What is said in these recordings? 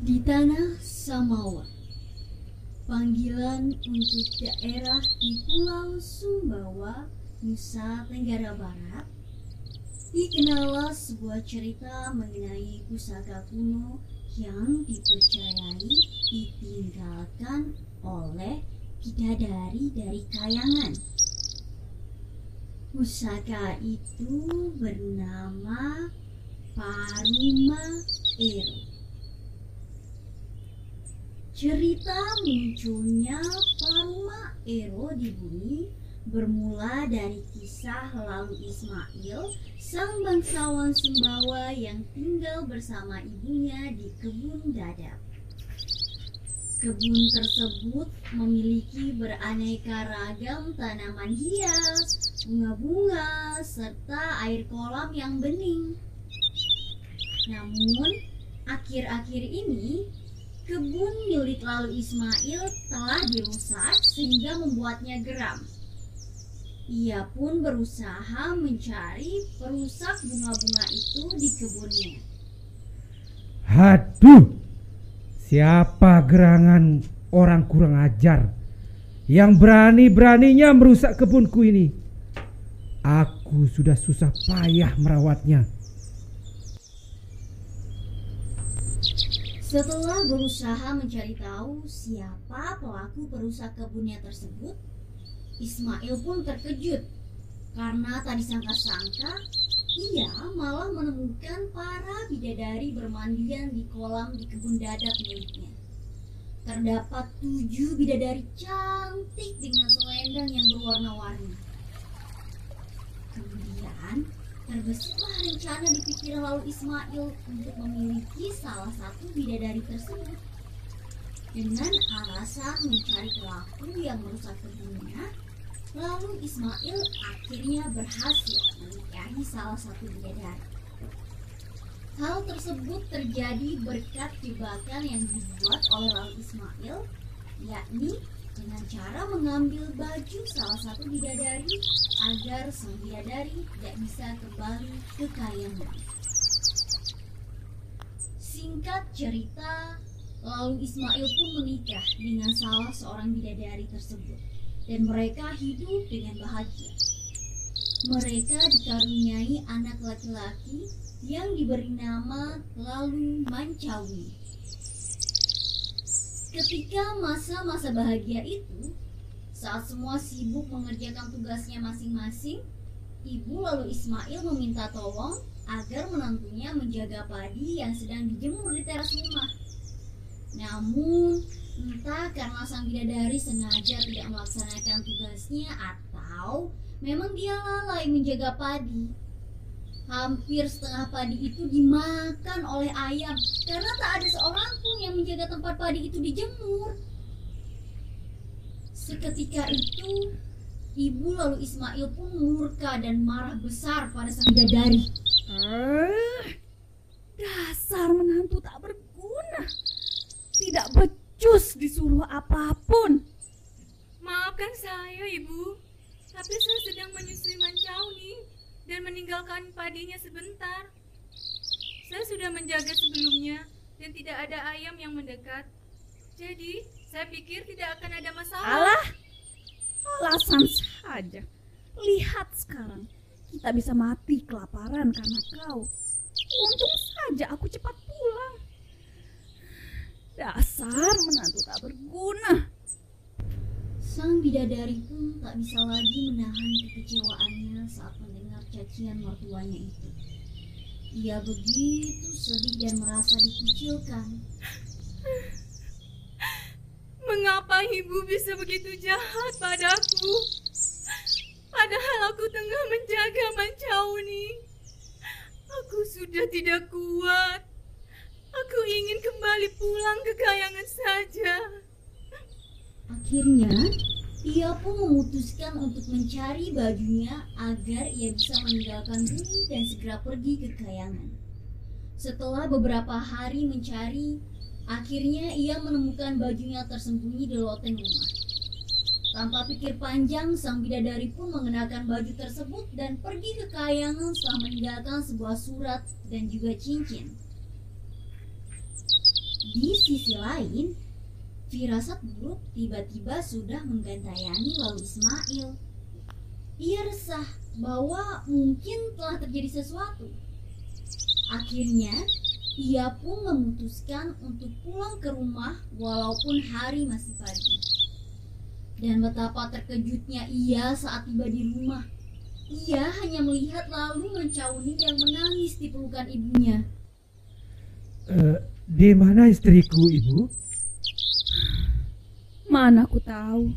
Di tanah Samawa, panggilan untuk daerah di Pulau Sumbawa, Nusa Tenggara Barat, dikenallah sebuah cerita mengenai pusaka kuno yang dipercayai ditinggalkan oleh bidadari dari kayangan. Pusaka itu bernama Paruma Ero. Cerita munculnya Paruma Ero di bumi bermula dari kisah lalu Ismail, sang bangsawan Sumbawa yang tinggal bersama ibunya di kebun dadap. Kebun tersebut memiliki beraneka ragam tanaman hias, bunga-bunga, serta air kolam yang bening. Namun, akhir-akhir ini kebun milik lalu Ismail telah dirusak sehingga membuatnya geram. Ia pun berusaha mencari perusak bunga-bunga itu di kebunnya. Haduh, siapa gerangan orang kurang ajar yang berani-beraninya merusak kebunku ini? Aku sudah susah payah merawatnya. Setelah berusaha mencari tahu siapa pelaku perusak kebunnya tersebut, Ismail pun terkejut karena tak disangka-sangka ia malah menemukan para bidadari bermandian di kolam di kebun dadap miliknya. Terdapat tujuh bidadari cantik dengan selendang yang berwarna-warni. Kemudian terbesarlah rencana di pikiran lalu Ismail untuk memiliki salah satu bidadari tersebut. Dengan alasan mencari pelaku yang merusak kebunnya, lalu Ismail akhirnya berhasil menikahi salah satu bidadari. Hal tersebut terjadi berkat jebakan yang dibuat oleh lalu Ismail, yakni dengan cara mengambil baju salah satu bidadari agar sang bidadari tidak bisa kembali ke kayangan. Singkat cerita, lalu Ismail pun menikah dengan salah seorang bidadari tersebut dan mereka hidup dengan bahagia. Mereka dikaruniai anak laki-laki yang diberi nama lalu Mancawi. Ketika masa-masa bahagia itu, saat semua sibuk mengerjakan tugasnya masing-masing, ibu lalu Ismail meminta tolong agar menantunya menjaga padi yang sedang dijemur di teras rumah. Namun, entah karena sang bidadari sengaja tidak melaksanakan tugasnya atau memang dia lalai menjaga padi. Hampir setengah padi itu dimakan oleh ayam karena tak ada seorang pun yang menjaga tempat padi itu dijemur. Seketika itu, ibu lalu Ismail pun murka dan marah besar pada sang bidadari. Ah, dasar menantu tak berguna. Tidak becus disuruh apa pun. Maafkan saya, Ibu. Tapi saya sedang menyusui Mancauni dan meninggalkan padinya sebentar. Saya sudah menjaga sebelumnya dan tidak ada ayam yang mendekat. Jadi, saya pikir tidak akan ada masalah. Alah, alasan saja. Lihat sekarang, kita bisa mati kelaparan karena kau. Untung saja aku cepat pulang. Dasar menantu tak berguna. Sang bidadari pun tak bisa lagi menahan kekecewaannya saat mendengar cacian mertuanya itu. Ia begitu sedih dan merasa dikucilkan. Mengapa ibu bisa begitu jahat padaku? Padahal aku tengah menjaga Mancauni. Aku sudah tidak kuat. Aku ingin kembali pulang ke kayangan saja. Akhirnya, ia pun memutuskan untuk mencari bajunya agar ia bisa meninggalkan bumi dan segera pergi ke kayangan. Setelah beberapa hari mencari, akhirnya ia menemukan bajunya tersembunyi di loteng rumah. Tanpa pikir panjang, sang bidadari pun mengenakan baju tersebut dan pergi ke kayangan setelah meninggalkan sebuah surat dan juga cincin. Di sisi lain, firasat buruk tiba-tiba sudah menggantayani lalu Ismail. Ia resah bahwa mungkin telah terjadi sesuatu. Akhirnya, ia pun memutuskan untuk pulang ke rumah walaupun hari masih pagi. Dan betapa terkejutnya ia saat tiba di rumah. Ia hanya melihat lalu mencauni yang menangis di pelukan ibunya. Eh, di mana istriku, Ibu? Mana aku tahu.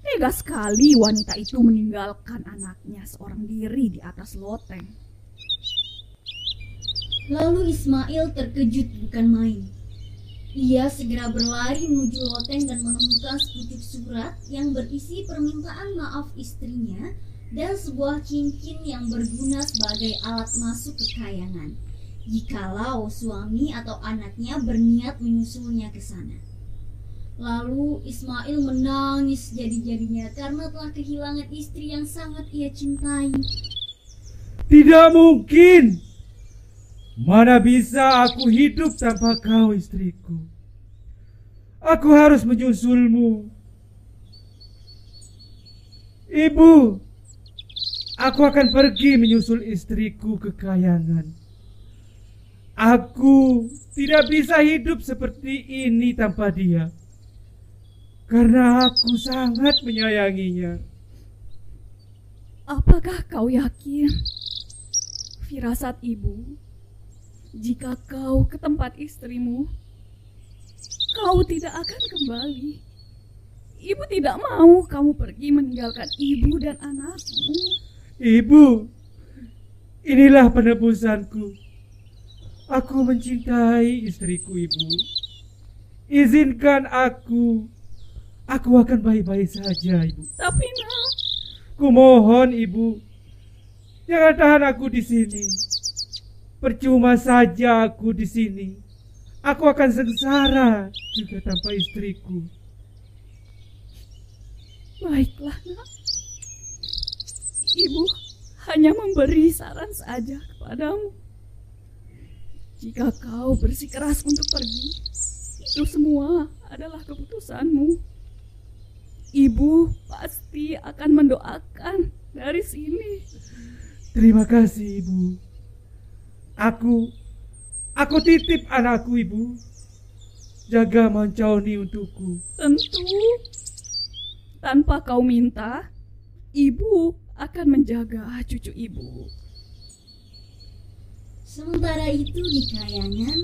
Tega sekali wanita itu meninggalkan anaknya seorang diri di atas loteng. Lalu Ismail terkejut bukan main. Ia segera berlari menuju loteng dan menemukan sepucuk surat yang berisi permintaan maaf istrinya dan sebuah cincin yang berguna sebagai alat masuk kekayangan. Jikalau suami atau anaknya berniat menyusulnya ke sana. Lalu Ismail menangis jadi-jadinya karena telah kehilangan istri yang sangat ia cintai. Tidak mungkin. Mana bisa aku hidup tanpa kau istriku? Aku harus menyusulmu. Ibu, aku akan pergi menyusul istriku ke kayangan. Aku tidak bisa hidup seperti ini tanpa dia. Karena aku sangat menyayanginya. Apakah kau yakin? Firasat ibu, jika kau ke tempat istrimu, kau tidak akan kembali. Ibu tidak mau kamu pergi meninggalkan ibu dan anakmu. Ibu, inilah penebusanku. Aku mencintai istriku, Ibu. Izinkan aku. Aku akan baik-baik saja, Ibu. Tapi nak, Kumohon, Ibu. Jangan tahan aku di sini. Percuma saja aku di sini. Aku akan sengsara juga tanpa istriku. baiklah nak. Ibu hanya memberi saran saja kepadamu. Jika kau bersikeras untuk pergi, itu semua adalah keputusanmu. Ibu pasti akan mendoakan dari sini. Terima kasih, Ibu. Aku aku titip anakku, Ibu. Jaga Mancauni untukku. Tentu, tanpa kau minta, ibu akan menjaga cucu ibu. Sementara itu di Kayangan,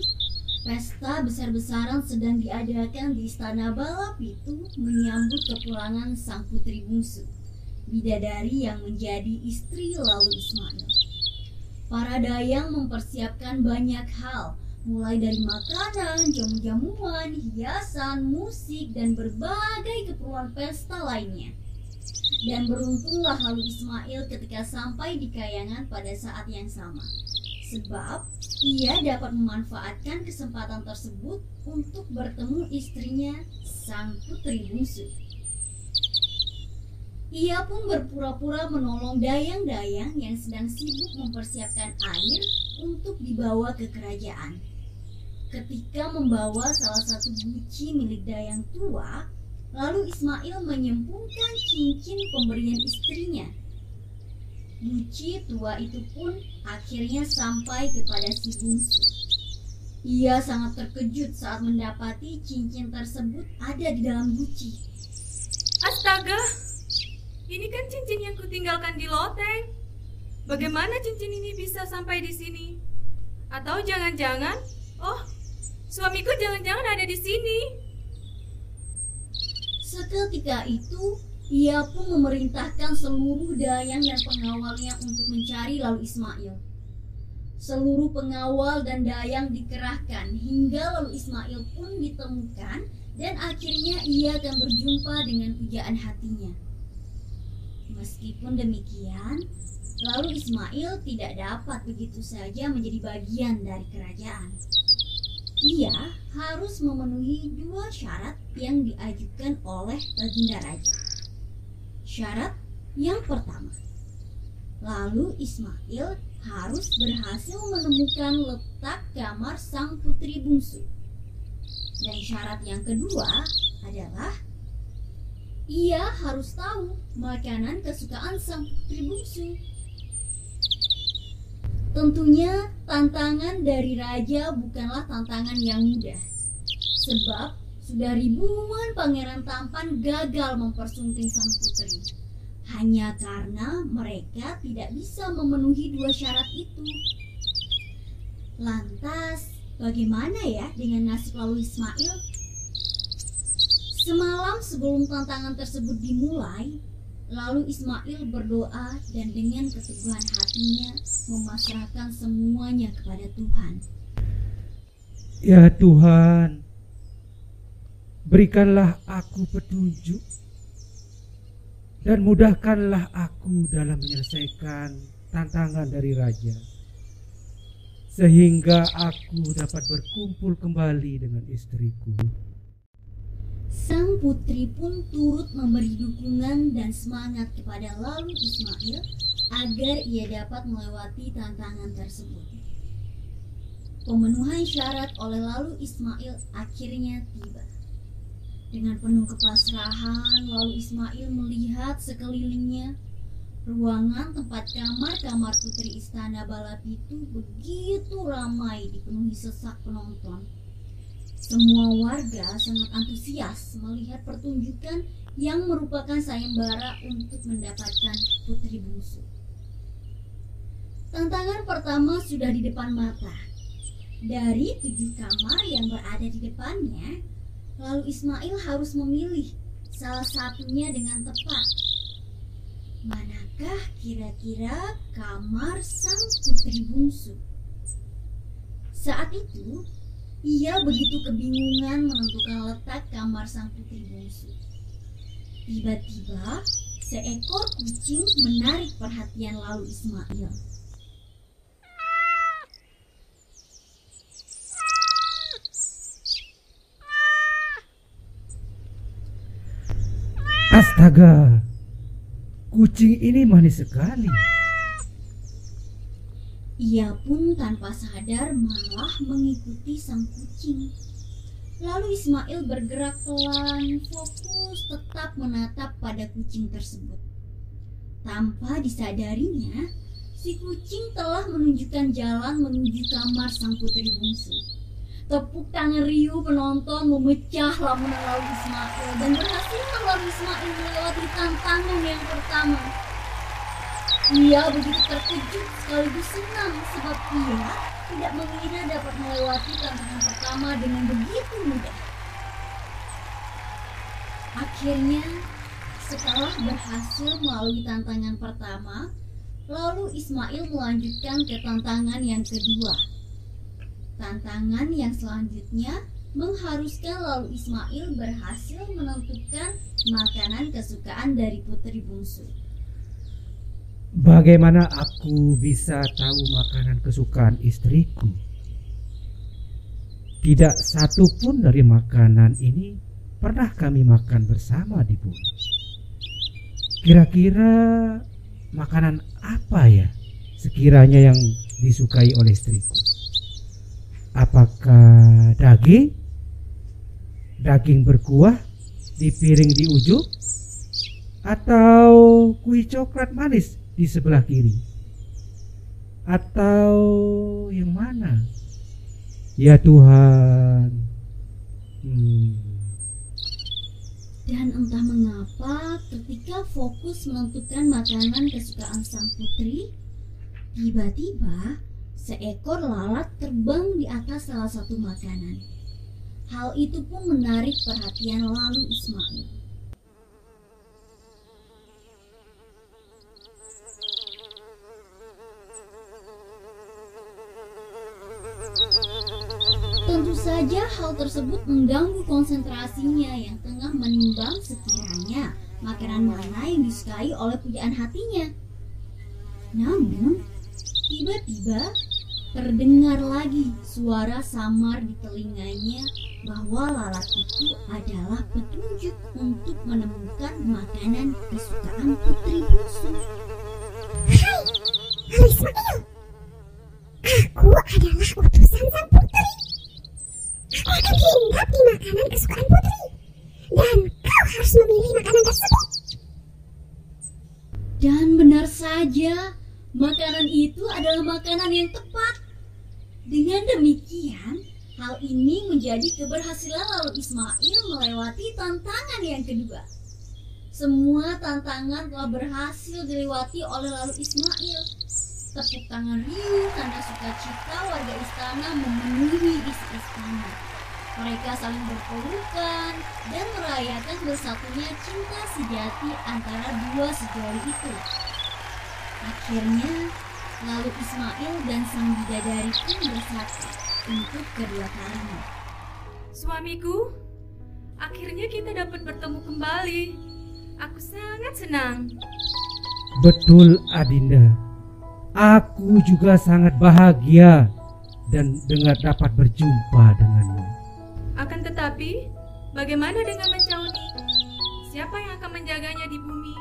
besar-besaran sedang diadakan di Istana Balap itu menyambut kepulangan sang putri bungsu, bidadari yang menjadi istri lalu Ismail. Para dayang mempersiapkan banyak hal, mulai dari makanan, jamu-jamuan, hiasan, musik, dan berbagai keperluan pesta lainnya. Dan beruntunglah lalu Ismail ketika sampai di Kayangan pada saat yang sama. Sebab ia dapat memanfaatkan kesempatan tersebut untuk bertemu istrinya, sang putri bungsu. Ia pun berpura-pura menolong dayang-dayang yang sedang sibuk mempersiapkan air untuk dibawa ke kerajaan. Ketika membawa salah satu guci milik dayang tua, lalu Ismail menyembunyikan cincin pemberian istrinya. Guci tua itu pun akhirnya sampai kepada si bungsu. Ia sangat terkejut saat mendapati cincin tersebut ada di dalam guci. Astaga, ini kan cincin yang kutinggalkan di loteng. Bagaimana cincin ini bisa sampai di sini? Atau jangan-jangan, oh, suamiku jangan-jangan ada di sini. Seketika itu, ia pun memerintahkan seluruh dayang dan pengawalnya untuk mencari lalu Ismail. Seluruh pengawal dan dayang dikerahkan hingga lalu Ismail pun ditemukan dan akhirnya ia akan berjumpa dengan pujaan hatinya. Meskipun demikian, lalu Ismail tidak dapat begitu saja menjadi bagian dari kerajaan. Ia harus memenuhi dua syarat yang diajukan oleh baginda raja. Syarat yang pertama, lalu Ismail harus berhasil menemukan letak kamar sang putri bungsu. Dan syarat yang kedua adalah ia harus tahu makanan kesukaan sang putri bungsu. Tentunya tantangan dari raja bukanlah tantangan yang mudah. Sebab sudah ribuan pangeran tampan gagal mempersunting sang putri. Hanya karena mereka tidak bisa memenuhi dua syarat itu. Lantas, bagaimana ya dengan nasib lalu Ismail? Semalam sebelum tantangan tersebut dimulai, lalu Ismail berdoa dan dengan keteguhan hatinya memasrahkan semuanya kepada Tuhan. Ya Tuhan, berikanlah aku petunjuk dan mudahkanlah aku dalam menyelesaikan tantangan dari raja sehingga aku dapat berkumpul kembali dengan istriku. Sang putri pun turut memberi dukungan dan semangat kepada Lalu Ismail agar ia dapat melewati tantangan tersebut. Pemenuhan syarat oleh Lalu Ismail akhirnya tiba. Dengan penuh kepasrahan, lalu Ismail melihat sekelilingnya. Ruangan tempat kamar-kamar putri istana balap itu begitu ramai dipenuhi sesak penonton. Semua warga sangat antusias melihat pertunjukan yang merupakan sayembara untuk mendapatkan putri bungsu. Tantangan pertama sudah di depan mata. Dari tujuh kamar yang berada di depannya, Lalu Ismail harus memilih salah satunya dengan tepat. Manakah kira-kira kamar sang putri bungsu? Saat itu, ia begitu kebingungan menentukan letak kamar sang putri bungsu. Tiba-tiba, seekor kucing menarik perhatian lalu Ismail. Astaga, kucing ini manis sekali. Ia pun tanpa sadar malah mengikuti sang kucing. Lalu Ismail bergerak pelan, fokus tetap menatap pada kucing tersebut. Tanpa disadarinya, si kucing telah menunjukkan jalan menuju kamar sang putri bungsu. Tepuk tangan riuh penonton memecah lamunan lalu Ismail dan berhasil lalu Ismail melewati tantangan yang pertama. Ia begitu terkejut sekaligus senang sebab ia tidak mengira dapat melewati tantangan pertama dengan begitu mudah. Akhirnya, setelah berhasil melalui tantangan pertama, lalu Ismail melanjutkan ke tantangan yang kedua. Tantangan yang selanjutnya mengharuskan lalu Ismail berhasil menentukan makanan kesukaan dari putri bungsu. Bagaimana aku bisa tahu makanan kesukaan istriku? Tidak satu pun dari makanan ini pernah kami makan bersama di bumi. Kira-kira makanan apa ya sekiranya yang disukai oleh istriku? Apakah daging? Daging berkuah di piring di ujung? Atau kue coklat manis di sebelah kiri? Atau yang mana? Ya Tuhan. Hmm. Dan entah mengapa ketika fokus menentukan makanan kesukaan sang putri, tiba-tiba seekor lalat terbang di atas salah satu makanan. Hal itu pun menarik perhatian lalu Ismail. Tentu saja hal tersebut mengganggu konsentrasinya yang tengah menimbang sekiranya makanan mana yang disukai oleh pujaan hatinya. Namun, tiba-tiba terdengar lagi suara samar di telinganya bahwa lalat itu adalah petunjuk untuk menemukan makanan kesukaan putri bungsu. Hai, Ismail. Aku adalah utusan sang putri. Aku akan hinggap di makanan kesukaan putri. Dan kau harus memilih makanan tersebut. Dan benar saja, makanan itu adalah makanan yang tepat. Dengan demikian, hal ini menjadi keberhasilan lalu Ismail melewati tantangan yang kedua. Semua tantangan telah berhasil dilewati oleh lalu Ismail. Tepuk tangan riuh tanda sukacita warga istana memenuhi isi istana. Mereka saling berpelukan dan merayakan bersatunya cinta sejati antara dua sejoli itu. Akhirnya, lalu Ismail dan sang bidadari pun bersatu untuk kedua kalinya. Suamiku, akhirnya kita dapat bertemu kembali. Aku sangat senang. Betul, Adinda. Aku juga sangat bahagia dan dengan dapat berjumpa denganmu. Akan tetapi, bagaimana dengan Mencauni? Siapa yang akan menjaganya di bumi?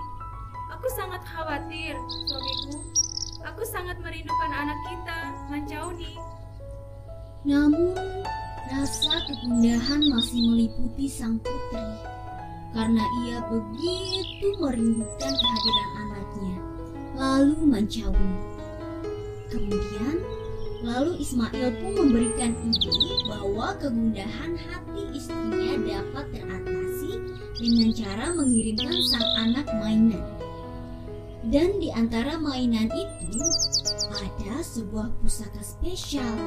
Aku sangat khawatir, suamiku. Aku sangat merindukan anak kita, Mancauni. Namun, rasa kegundahan masih meliputi sang putri karena ia begitu merindukan kehadiran anaknya, lalu Mancauni. Kemudian, lalu Ismail pun memberikan ide bahwa kegundahan hati istrinya dapat teratasi dengan cara mengirimkan sang anak mainan. Dan di antara mainan itu ada sebuah pusaka spesial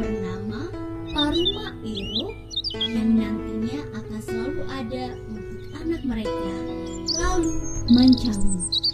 bernama Paruma Ero yang nantinya akan selalu ada untuk anak mereka. Lalu Mancawi